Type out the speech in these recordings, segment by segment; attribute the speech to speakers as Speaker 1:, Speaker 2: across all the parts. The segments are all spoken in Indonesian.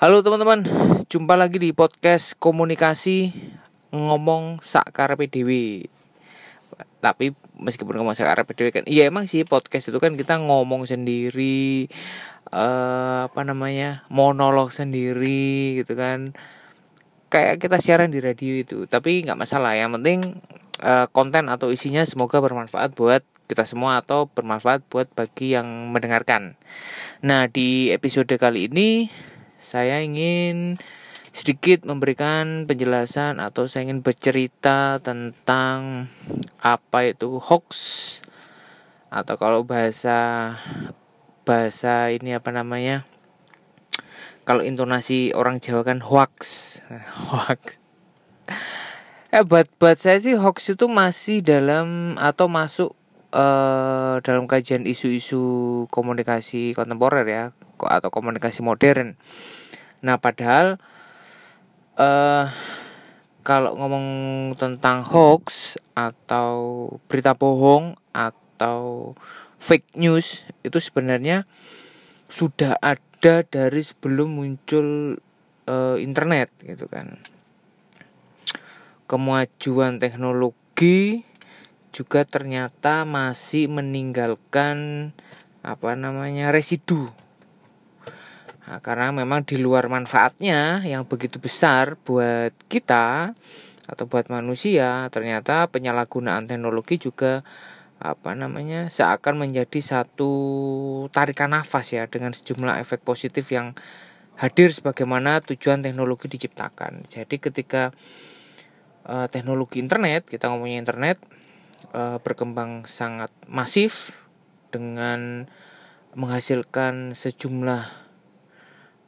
Speaker 1: Halo teman-teman, jumpa lagi di podcast komunikasi ngomong sakar PDW. Tapi meskipun ngomong sakar PDW kan, iya emang sih podcast itu kan kita ngomong sendiri, uh, apa namanya monolog sendiri gitu kan, kayak kita siaran di radio itu. Tapi nggak masalah, yang penting uh, konten atau isinya semoga bermanfaat buat kita semua atau bermanfaat buat bagi yang mendengarkan. Nah di episode kali ini saya ingin sedikit memberikan penjelasan atau saya ingin bercerita tentang apa itu hoax. Atau kalau bahasa bahasa ini apa namanya? Kalau intonasi orang Jawa kan hoax. Hoax. Eh buat buat saya sih hoax itu masih dalam atau masuk uh, dalam kajian isu-isu komunikasi kontemporer ya atau komunikasi modern. Nah, padahal uh, kalau ngomong tentang hoax atau berita bohong atau fake news itu sebenarnya sudah ada dari sebelum muncul uh, internet gitu kan. Kemajuan teknologi juga ternyata masih meninggalkan apa namanya residu Nah, karena memang di luar manfaatnya yang begitu besar buat kita atau buat manusia, ternyata penyalahgunaan teknologi juga apa namanya seakan menjadi satu tarikan nafas ya dengan sejumlah efek positif yang hadir sebagaimana tujuan teknologi diciptakan. Jadi ketika uh, teknologi internet, kita ngomongnya internet uh, berkembang sangat masif dengan menghasilkan sejumlah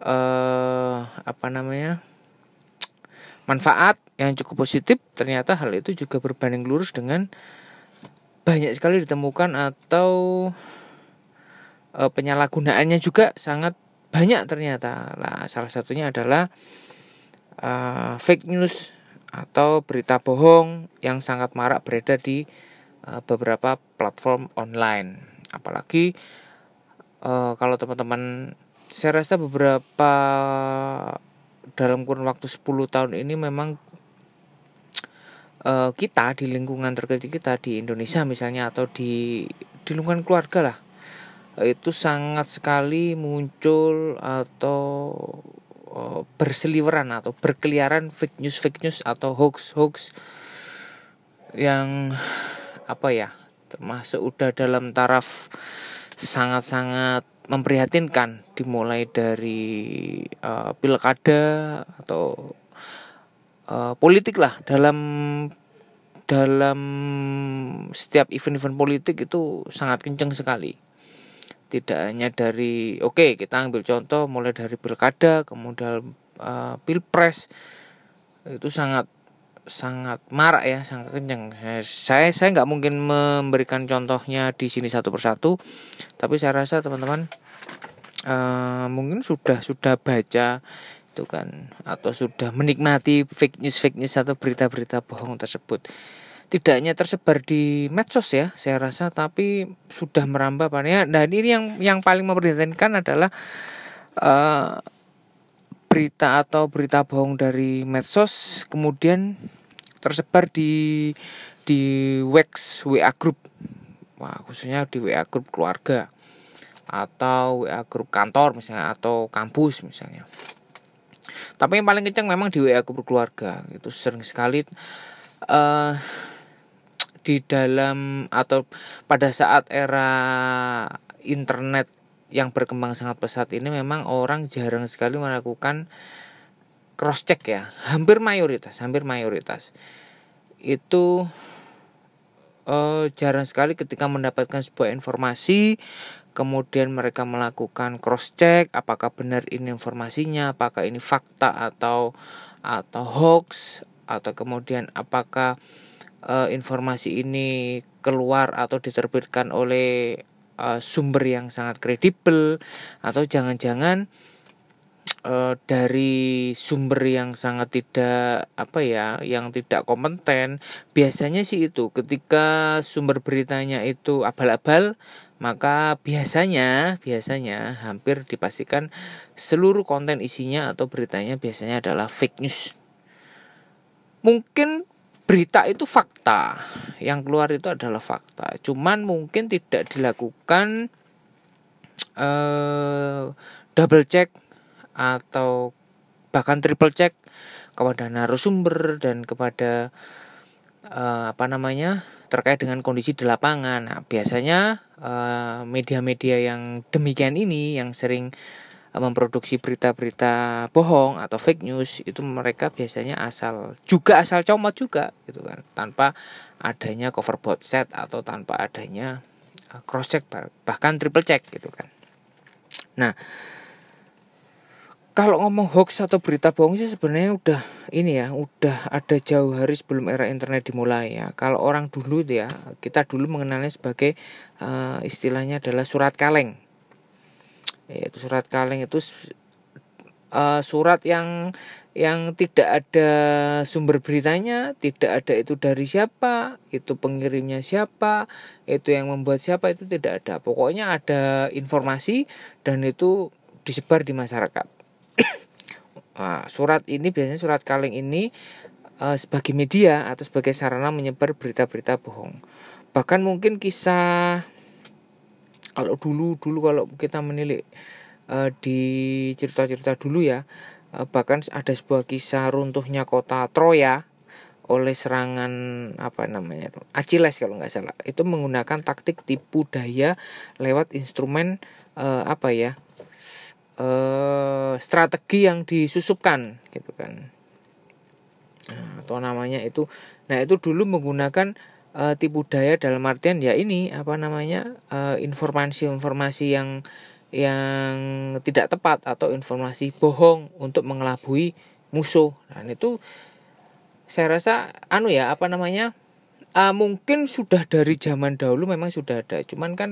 Speaker 1: uh, apa namanya manfaat yang cukup positif ternyata hal itu juga berbanding lurus dengan banyak sekali ditemukan atau uh, penyalahgunaannya juga sangat banyak ternyata. Lah salah satunya adalah uh, fake news atau berita bohong yang sangat marak beredar di uh, beberapa platform online. Apalagi uh, kalau teman-teman saya rasa beberapa dalam kurun waktu 10 tahun ini memang uh, kita di lingkungan terkecil kita di Indonesia misalnya atau di di lingkungan keluarga lah itu sangat sekali muncul atau uh, berseliweran atau berkeliaran fake news fake news atau hoax hoax yang apa ya termasuk udah dalam taraf sangat-sangat memprihatinkan dimulai dari uh, pilkada atau uh, politik lah. Dalam dalam setiap event-event politik itu sangat kenceng sekali. Tidak hanya dari oke okay, kita ambil contoh mulai dari pilkada kemudian uh, pilpres itu sangat sangat marak ya sangat kenceng saya saya nggak mungkin memberikan contohnya di sini satu persatu tapi saya rasa teman-teman uh, mungkin sudah sudah baca itu kan atau sudah menikmati fake news fake news atau berita-berita bohong tersebut. Tidak hanya tersebar di medsos ya saya rasa tapi sudah merambah ya dan ini yang yang paling memprihatinkan adalah uh, berita atau berita bohong dari medsos kemudian tersebar di di Wex WA group. Wah, khususnya di WA group keluarga atau WA group kantor misalnya atau kampus misalnya. Tapi yang paling kencang memang di WA group keluarga. Itu sering sekali uh, di dalam atau pada saat era internet yang berkembang sangat pesat ini memang orang jarang sekali melakukan cross check ya. Hampir mayoritas hampir mayoritas. Itu uh, jarang sekali ketika mendapatkan sebuah informasi kemudian mereka melakukan cross check apakah benar ini informasinya apakah ini fakta atau atau hoax atau kemudian apakah uh, informasi ini keluar atau diterbitkan oleh uh, sumber yang sangat kredibel atau jangan-jangan uh, dari sumber yang sangat tidak apa ya yang tidak kompeten biasanya sih itu ketika sumber beritanya itu abal-abal maka biasanya biasanya hampir dipastikan seluruh konten isinya atau beritanya biasanya adalah fake news. Mungkin berita itu fakta, yang keluar itu adalah fakta. Cuman mungkin tidak dilakukan uh, double check atau bahkan triple check kepada narasumber dan kepada uh, apa namanya terkait dengan kondisi di lapangan. Nah, biasanya eh, media-media uh, yang demikian ini yang sering memproduksi berita-berita bohong atau fake news itu mereka biasanya asal juga asal comot juga gitu kan. Tanpa adanya cover bot set atau tanpa adanya uh, cross check bahkan triple check gitu kan. Nah, kalau ngomong hoax atau berita bohong sih sebenarnya udah ini ya udah ada jauh hari sebelum era internet dimulai ya. Kalau orang dulu ya kita dulu mengenalnya sebagai uh, istilahnya adalah surat kaleng yaitu surat kaleng itu uh, surat yang yang tidak ada sumber beritanya, tidak ada itu dari siapa, itu pengirimnya siapa, itu yang membuat siapa itu tidak ada. Pokoknya ada informasi dan itu disebar di masyarakat. Nah, surat ini biasanya surat kaleng ini uh, sebagai media atau sebagai sarana menyebar berita-berita bohong. Bahkan mungkin kisah kalau dulu dulu kalau kita menilik uh, di cerita-cerita dulu ya, uh, bahkan ada sebuah kisah runtuhnya kota Troya oleh serangan apa namanya Achilles kalau nggak salah. Itu menggunakan taktik tipu daya lewat instrumen uh, apa ya eh, strategi yang disusupkan gitu kan. Nah, atau namanya itu nah itu dulu menggunakan eh, tipu daya dalam artian ya ini apa namanya eh, informasi-informasi yang yang tidak tepat atau informasi bohong untuk mengelabui musuh dan itu saya rasa anu ya apa namanya uh, mungkin sudah dari zaman dahulu memang sudah ada cuman kan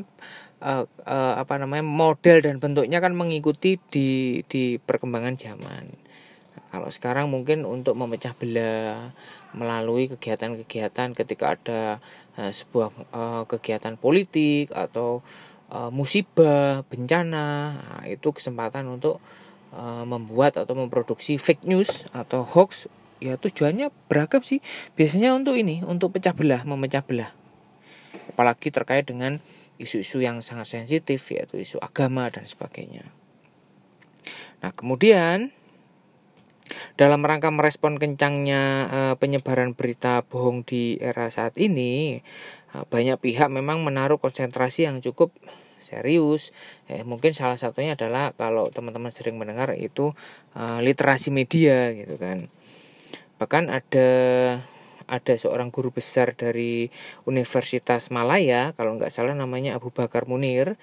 Speaker 1: uh, uh, apa namanya model dan bentuknya kan mengikuti di di perkembangan zaman. Kalau sekarang mungkin untuk memecah belah melalui kegiatan-kegiatan ketika ada uh, sebuah uh, kegiatan politik atau uh, musibah, bencana, nah, itu kesempatan untuk uh, membuat atau memproduksi fake news atau hoax ya tujuannya beragam sih biasanya untuk ini untuk pecah belah memecah belah apalagi terkait dengan isu-isu yang sangat sensitif yaitu isu agama dan sebagainya. Nah, kemudian dalam rangka merespon kencangnya uh, penyebaran berita bohong di era saat ini, uh, banyak pihak memang menaruh konsentrasi yang cukup serius. Eh, mungkin salah satunya adalah kalau teman-teman sering mendengar itu uh, literasi media gitu kan. Bahkan ada ada seorang guru besar dari Universitas Malaya kalau nggak salah namanya Abu Bakar Munir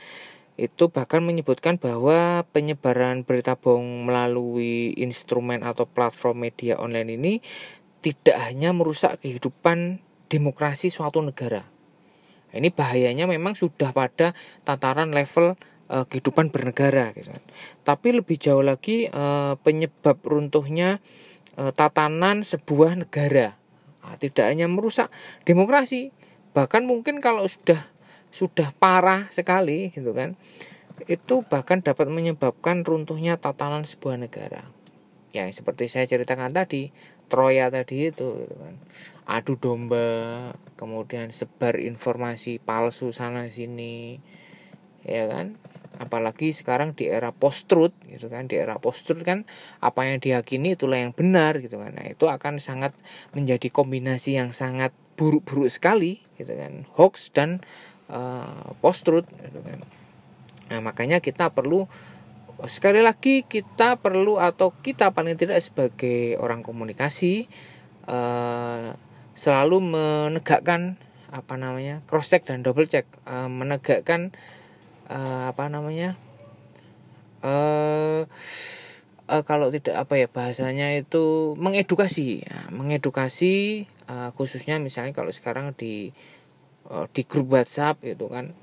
Speaker 1: itu bahkan menyebutkan bahwa penyebaran berita bohong melalui instrumen atau platform media online ini tidak hanya merusak kehidupan demokrasi suatu negara. Ini bahayanya memang sudah pada tataran level uh, kehidupan bernegara gitu. Kan. Tapi lebih jauh lagi uh, penyebab runtuhnya uh, tatanan sebuah negara Nah, tidak hanya merusak demokrasi, bahkan mungkin kalau sudah sudah parah sekali gitu kan, itu bahkan dapat menyebabkan runtuhnya tatanan sebuah negara. Ya seperti saya ceritakan tadi, Troya tadi itu gitu kan. Adu domba, kemudian sebar informasi palsu sana sini. Ya kan? apalagi sekarang di era post truth gitu kan di era post truth kan apa yang diyakini itulah yang benar gitu kan nah itu akan sangat menjadi kombinasi yang sangat buruk-buruk sekali gitu kan hoax dan eh, post truth gitu kan. Nah makanya kita perlu sekali lagi kita perlu atau kita paling tidak sebagai orang komunikasi uh, selalu menegakkan apa namanya cross check dan double check uh, menegakkan uh, apa namanya uh, uh, kalau tidak apa ya bahasanya itu mengedukasi. Ya, mengedukasi uh, khususnya misalnya kalau sekarang di di grup WhatsApp itu kan.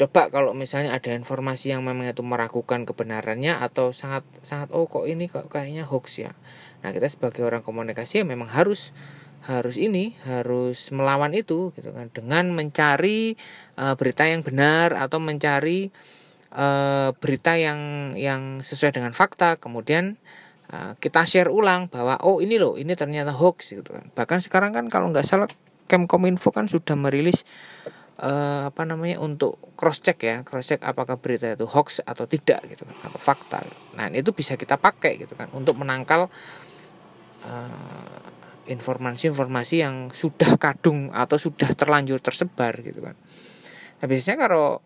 Speaker 1: Coba kalau misalnya ada informasi yang memang itu meragukan kebenarannya atau sangat sangat oh kok ini kok kayaknya hoax ya. Nah kita sebagai orang komunikasi ya memang harus harus ini harus melawan itu gitu kan. Dengan mencari uh, berita yang benar atau mencari uh, berita yang yang sesuai dengan fakta. Kemudian uh, kita share ulang bahwa oh ini loh ini ternyata hoax gitu kan. Bahkan sekarang kan kalau nggak salah Kemkominfo kan sudah merilis uh, apa namanya untuk cross check ya cross check apakah berita itu hoax atau tidak gitu atau fakta. Nah itu bisa kita pakai gitu kan untuk menangkal informasi-informasi yang sudah kadung atau sudah terlanjur tersebar gitu kan. Nah, biasanya kalau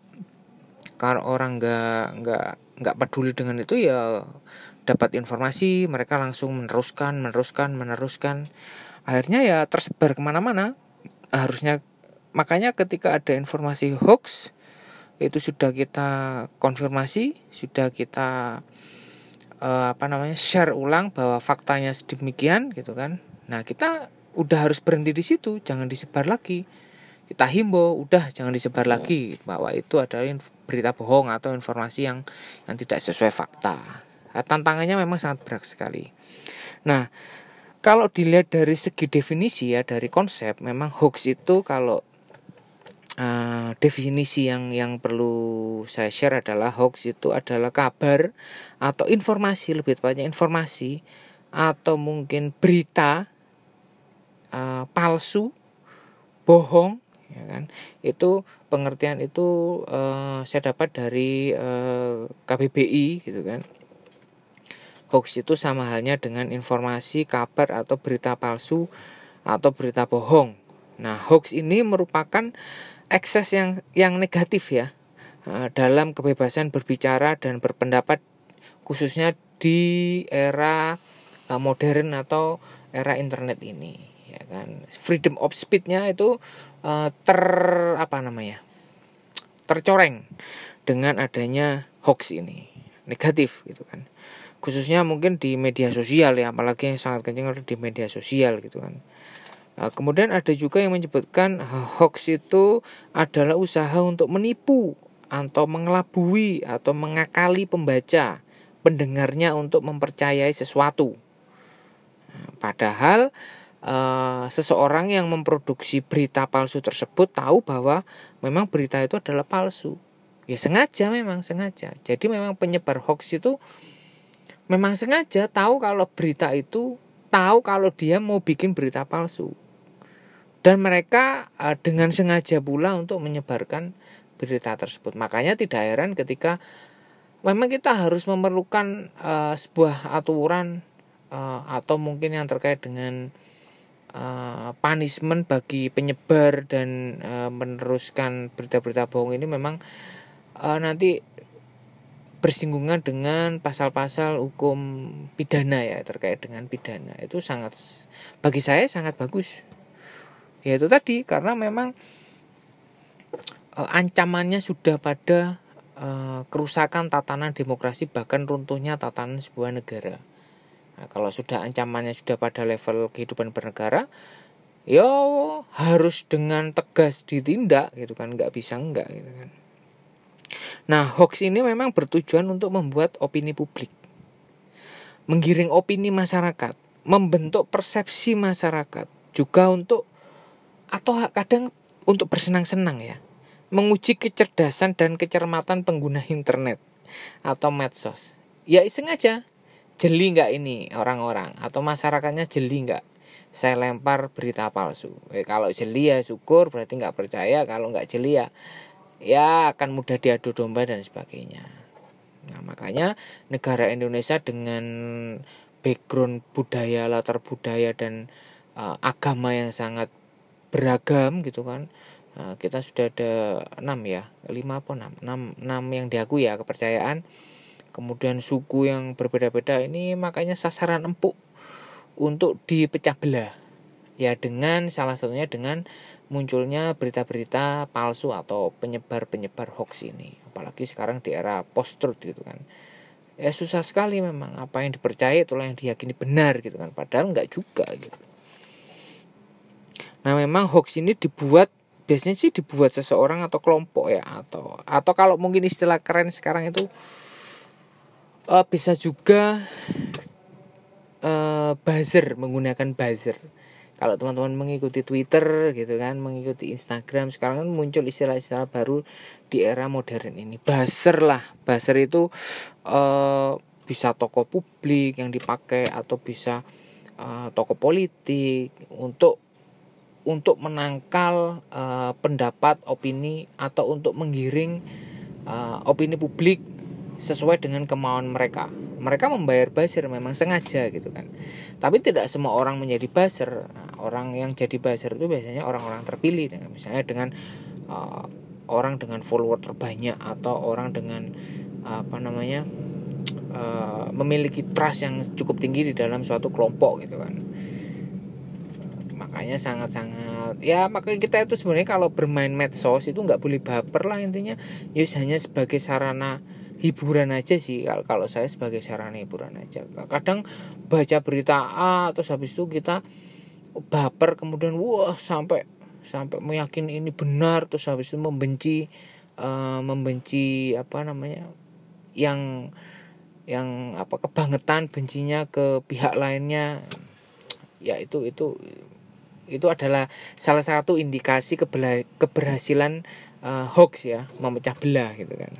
Speaker 1: kalau orang nggak nggak nggak peduli dengan itu ya dapat informasi mereka langsung meneruskan meneruskan meneruskan. Akhirnya ya tersebar ke mana-mana harusnya makanya ketika ada informasi hoax itu sudah kita konfirmasi sudah kita uh, apa namanya share ulang bahwa faktanya sedemikian gitu kan Nah kita udah harus berhenti di situ, jangan disebar lagi. Kita himbau, udah jangan disebar lagi bahwa itu adalah berita bohong atau informasi yang yang tidak sesuai fakta. Nah, tantangannya memang sangat berat sekali. Nah, kalau dilihat dari segi definisi ya dari konsep, memang hoax itu kalau uh, definisi yang yang perlu saya share adalah hoax itu adalah kabar atau informasi lebih tepatnya informasi atau mungkin berita uh, palsu, bohong, ya kan? Itu pengertian itu uh, saya dapat dari uh, KBBI gitu kan. Hoax itu sama halnya dengan informasi, kabar atau berita palsu atau berita bohong. Nah, hoax ini merupakan ekses yang yang negatif ya dalam kebebasan berbicara dan berpendapat khususnya di era modern atau era internet ini ya kan freedom of speechnya itu uh, ter apa namanya tercoreng dengan adanya hoax ini negatif gitu kan khususnya mungkin di media sosial ya apalagi yang sangat kencang ada di media sosial gitu kan Nah, kemudian ada juga yang menyebutkan hoax itu adalah usaha untuk menipu atau mengelabui atau mengakali pembaca pendengarnya untuk mempercayai sesuatu. Nah, padahal uh, seseorang yang memproduksi berita palsu tersebut tahu bahwa memang berita itu adalah palsu. Ya sengaja memang sengaja. Jadi memang penyebar hoax itu memang sengaja tahu kalau berita itu tahu kalau dia mau bikin berita palsu. Dan mereka uh, dengan sengaja pula untuk menyebarkan berita tersebut. Makanya tidak heran ketika memang kita harus memerlukan uh, sebuah aturan uh, atau mungkin yang terkait dengan uh, punishment bagi penyebar dan uh, meneruskan berita-berita bohong ini memang uh, nanti bersinggungan dengan pasal-pasal hukum pidana ya terkait dengan pidana. Itu sangat bagi saya sangat bagus. Ya itu tadi karena memang uh, ancamannya sudah pada uh, kerusakan tatanan demokrasi bahkan runtuhnya tatanan sebuah negara. Nah, kalau sudah ancamannya sudah pada level kehidupan bernegara, yo ya harus dengan tegas ditindak gitu kan, nggak bisa enggak gitu kan. Nah, hoax ini memang bertujuan untuk membuat opini publik, menggiring opini masyarakat, membentuk persepsi masyarakat, juga untuk atau kadang untuk bersenang-senang ya, menguji kecerdasan dan kecermatan pengguna internet atau medsos. Ya sengaja jeli nggak ini orang-orang? Atau masyarakatnya jeli nggak? Saya lempar berita palsu. Eh, kalau jeli ya syukur berarti nggak percaya. Kalau nggak jeli ya ya akan mudah diadu domba dan sebagainya. Nah makanya negara Indonesia dengan background budaya latar budaya dan uh, agama yang sangat beragam gitu kan uh, kita sudah ada enam ya lima apa enam? Enam enam yang diakui ya kepercayaan. Kemudian suku yang berbeda-beda ini makanya sasaran empuk untuk dipecah belah ya dengan salah satunya dengan munculnya berita-berita palsu atau penyebar-penyebar hoax ini. Apalagi sekarang di era post truth gitu kan. Ya susah sekali memang. Apa yang dipercaya itulah yang diyakini benar gitu kan. Padahal nggak juga gitu. Nah memang hoax ini dibuat biasanya sih dibuat seseorang atau kelompok ya atau atau kalau mungkin istilah keren sekarang itu uh, bisa juga uh, buzzer menggunakan buzzer kalau teman-teman mengikuti Twitter gitu kan mengikuti Instagram sekarang kan muncul istilah-istilah baru di era modern ini buzzer lah buzzer itu uh, bisa toko publik yang dipakai atau bisa uh, toko politik untuk untuk menangkal uh, pendapat opini atau untuk menggiring uh, opini publik sesuai dengan kemauan mereka. Mereka membayar buzzer memang sengaja gitu kan. Tapi tidak semua orang menjadi buzzer. Nah, orang yang jadi buzzer itu biasanya orang-orang terpilih dengan misalnya dengan uh, orang dengan follower terbanyak atau orang dengan uh, apa namanya uh, memiliki trust yang cukup tinggi di dalam suatu kelompok gitu kan makanya sangat-sangat ya makanya kita itu sebenarnya kalau bermain medsos itu nggak boleh baper lah intinya ya hanya sebagai sarana hiburan aja sih kalau saya sebagai sarana hiburan aja. Kadang baca berita A terus habis itu kita baper kemudian wah sampai sampai meyakini ini benar terus habis itu membenci uh, membenci apa namanya yang yang apa kebangetan bencinya ke pihak lainnya. Ya itu itu itu adalah salah satu indikasi keberhasilan uh, hoax ya memecah belah gitu kan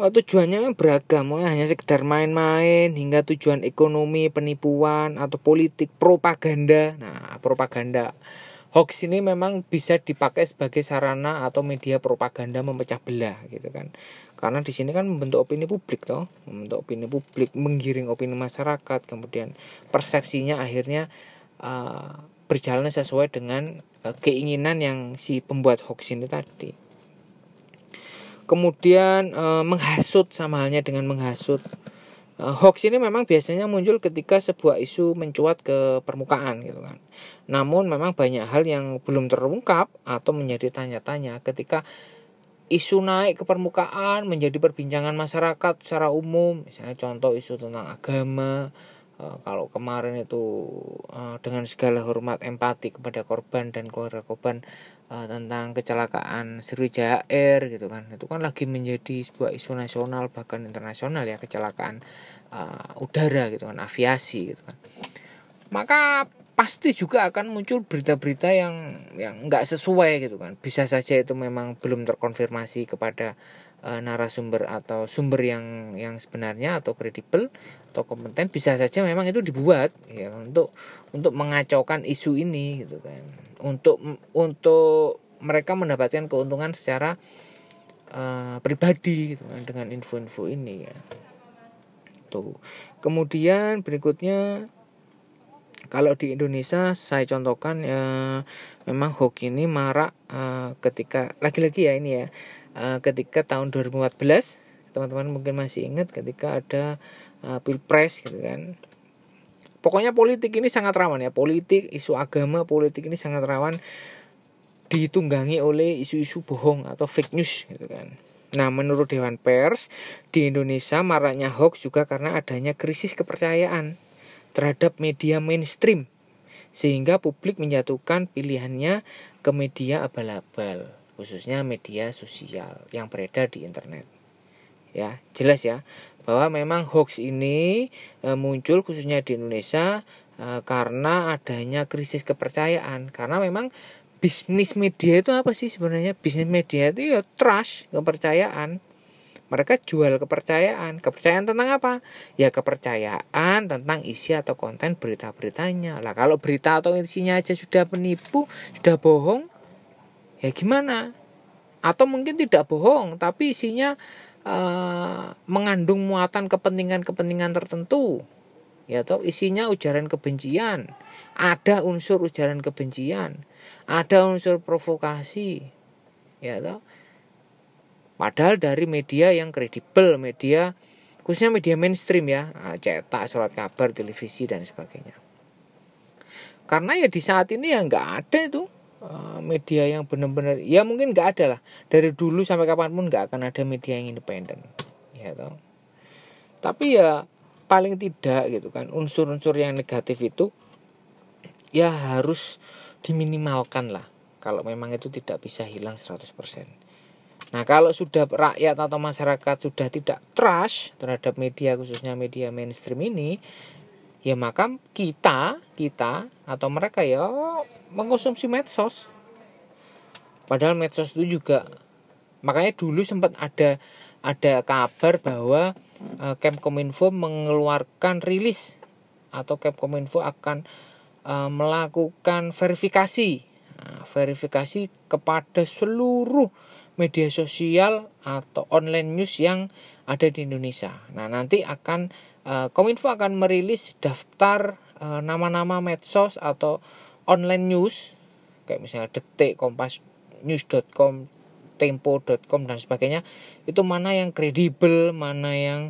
Speaker 1: Oh, tujuannya beragam, mulai hanya sekedar main-main hingga tujuan ekonomi, penipuan atau politik, propaganda. Nah, propaganda hoax ini memang bisa dipakai sebagai sarana atau media propaganda memecah belah gitu kan. Karena di sini kan membentuk opini publik toh, membentuk opini publik, menggiring opini masyarakat, kemudian persepsinya akhirnya uh, berjalan sesuai dengan uh, keinginan yang si pembuat hoax ini tadi. Kemudian uh, menghasut sama halnya dengan menghasut. Uh, hoax ini memang biasanya muncul ketika sebuah isu mencuat ke permukaan gitu kan. Namun memang banyak hal yang belum terungkap atau menjadi tanya-tanya ketika isu naik ke permukaan menjadi perbincangan masyarakat secara umum misalnya contoh isu tentang agama Eh, kalau kemarin itu uh, dengan segala hormat empati kepada korban dan keluarga korban uh, tentang kecelakaan Sriwijaya Air gitu kan. Itu kan lagi menjadi sebuah isu nasional bahkan internasional ya kecelakaan uh, udara gitu kan aviasi gitu kan. Maka pasti juga akan muncul berita-berita yang yang nggak sesuai gitu kan. Bisa saja itu memang belum terkonfirmasi kepada uh, narasumber atau sumber yang yang sebenarnya atau kredibel atau kompeten bisa saja memang itu dibuat ya untuk untuk mengacaukan isu ini gitu kan. Untuk untuk mereka mendapatkan keuntungan secara uh, pribadi gitu kan dengan info-info ini ya. Tuh. Kemudian berikutnya kalau di Indonesia saya contohkan ya memang hoki ini marak uh, ketika lagi-lagi ya ini ya uh, ketika tahun 2014 teman-teman mungkin masih ingat ketika ada uh, pilpres gitu kan. Pokoknya politik ini sangat rawan ya. Politik isu agama politik ini sangat rawan ditunggangi oleh isu-isu bohong atau fake news gitu kan. Nah, menurut Dewan Pers, di Indonesia maraknya hoax juga karena adanya krisis kepercayaan terhadap media mainstream sehingga publik menjatuhkan pilihannya ke media abal-abal khususnya media sosial yang beredar di internet. Ya, jelas ya bahwa memang hoax ini e, muncul khususnya di Indonesia e, karena adanya krisis kepercayaan karena memang bisnis media itu apa sih sebenarnya? Bisnis media itu ya trust, kepercayaan. Mereka jual kepercayaan. Kepercayaan tentang apa? Ya kepercayaan tentang isi atau konten berita-beritanya. Lah kalau berita atau isinya aja sudah penipu, sudah bohong, ya gimana? Atau mungkin tidak bohong tapi isinya uh, mengandung muatan kepentingan-kepentingan tertentu. Ya atau isinya ujaran kebencian. Ada unsur ujaran kebencian. Ada unsur provokasi. Ya toh. Padahal dari media yang kredibel media khususnya media mainstream ya ah, cetak surat kabar televisi dan sebagainya. Karena ya di saat ini ya nggak ada itu Eh, media yang benar-benar ya mungkin nggak ada lah. Dari dulu sampai kapan pun nggak akan ada media yang independen. Ya toh. Tapi ya paling tidak gitu kan unsur-unsur yang negatif itu ya harus diminimalkan lah. Kalau memang itu tidak bisa hilang 100% Nah kalau sudah rakyat atau masyarakat sudah tidak trust terhadap media khususnya media mainstream ini ya maka kita kita atau mereka ya mengkonsumsi medsos. Padahal medsos itu juga makanya dulu sempat ada ada kabar bahwa uh, Kemkominfo mengeluarkan rilis atau Kemkominfo akan uh, melakukan verifikasi. Nah, verifikasi kepada seluruh media sosial atau online news yang ada di Indonesia. Nah, nanti akan uh, Kominfo akan merilis daftar nama-nama uh, medsos atau online news kayak misalnya Detik, Kompas news.com, tempo.com dan sebagainya. Itu mana yang kredibel, mana yang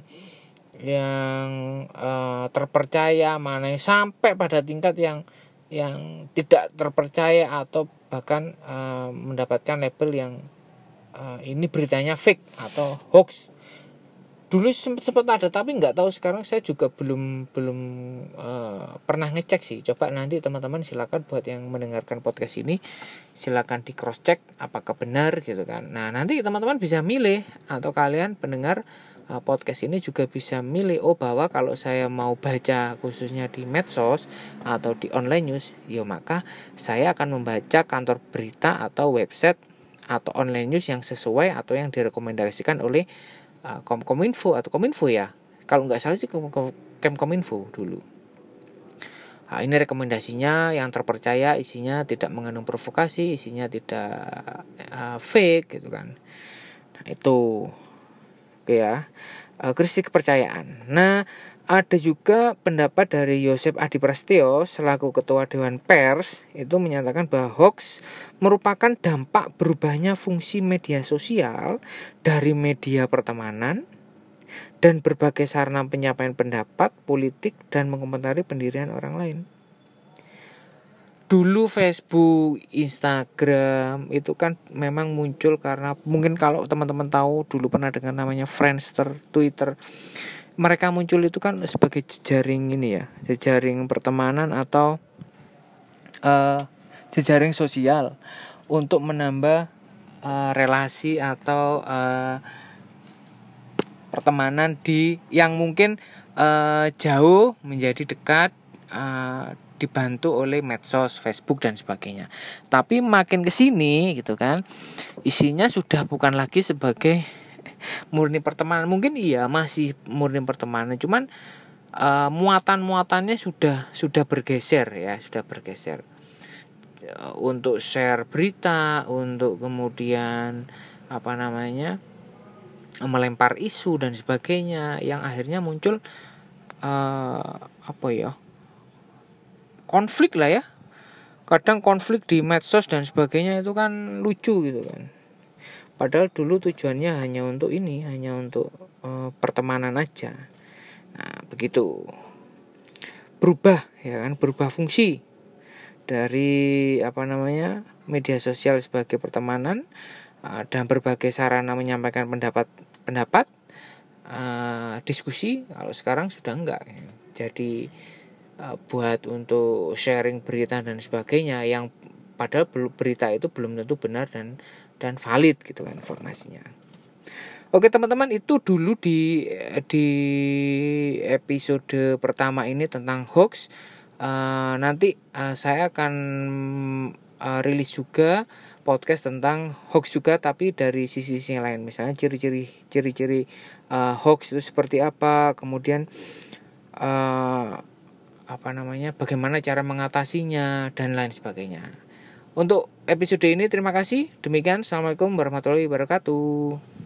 Speaker 1: yang uh, terpercaya, mana yang sampai pada tingkat yang yang tidak terpercaya atau bahkan uh, mendapatkan label yang uh, ini beritanya fake atau hoax dulu sempat sempat ada tapi nggak tahu sekarang. Saya juga belum belum uh, pernah ngecek sih. Coba nanti teman-teman silakan buat yang mendengarkan podcast ini silakan di cross check apakah benar gitu kan. Nah nanti teman-teman bisa milih atau kalian pendengar uh, podcast ini juga bisa milih oh bahwa kalau saya mau baca khususnya di medsos atau di online news ya maka saya akan membaca kantor berita atau website atau online news yang sesuai atau yang direkomendasikan oleh uh, Kominfo atau Kominfo ya? Kalau nggak salah sih Kemkominfo dulu. Nah, ini rekomendasinya yang terpercaya isinya tidak mengandung provokasi isinya tidak uh, fake gitu kan. Nah itu. Ya. Uh, krisis kepercayaan. Nah ada juga pendapat dari Yosep Adi Prasetyo selaku Ketua Dewan Pers itu menyatakan bahwa hoax merupakan dampak berubahnya fungsi media sosial dari media pertemanan dan berbagai sarana penyampaian pendapat politik dan mengomentari pendirian orang lain. Dulu Facebook, Instagram itu kan memang muncul karena mungkin kalau teman-teman tahu dulu pernah dengar namanya Friendster, Twitter mereka muncul itu kan sebagai jejaring ini ya jejaring pertemanan atau uh, jejaring sosial untuk menambah uh, relasi atau uh, pertemanan di yang mungkin uh, jauh menjadi dekat uh, dibantu oleh medsos, Facebook dan sebagainya. Tapi makin ke sini gitu kan, isinya sudah bukan lagi sebagai murni pertemanan. Mungkin iya masih murni pertemanan. Cuman uh, muatan muatannya sudah sudah bergeser ya sudah bergeser. Uh, untuk share berita untuk kemudian apa namanya melempar isu dan sebagainya yang akhirnya muncul uh, apa ya konflik lah ya. Kadang konflik di medsos dan sebagainya itu kan lucu gitu kan Padahal dulu tujuannya hanya untuk ini, hanya untuk uh, pertemanan aja. Nah, begitu. Berubah ya kan, berubah fungsi dari apa namanya? media sosial sebagai pertemanan uh, dan berbagai sarana menyampaikan pendapat pendapat uh, diskusi kalau sekarang sudah enggak. Jadi uh, buat untuk sharing berita dan sebagainya yang padahal berita itu belum tentu benar dan dan valid gitu kan informasinya. Oke teman-teman itu dulu di di episode pertama ini tentang hoax. Uh, nanti uh, saya akan uh, rilis juga podcast tentang hoax juga tapi dari sisi-sisi yang lain misalnya ciri-ciri ciri-ciri uh, hoax itu seperti apa kemudian uh, apa namanya bagaimana cara mengatasinya dan lain sebagainya. Untuk episode ini terima kasih. Demikian, Assalamualaikum warahmatullahi wabarakatuh.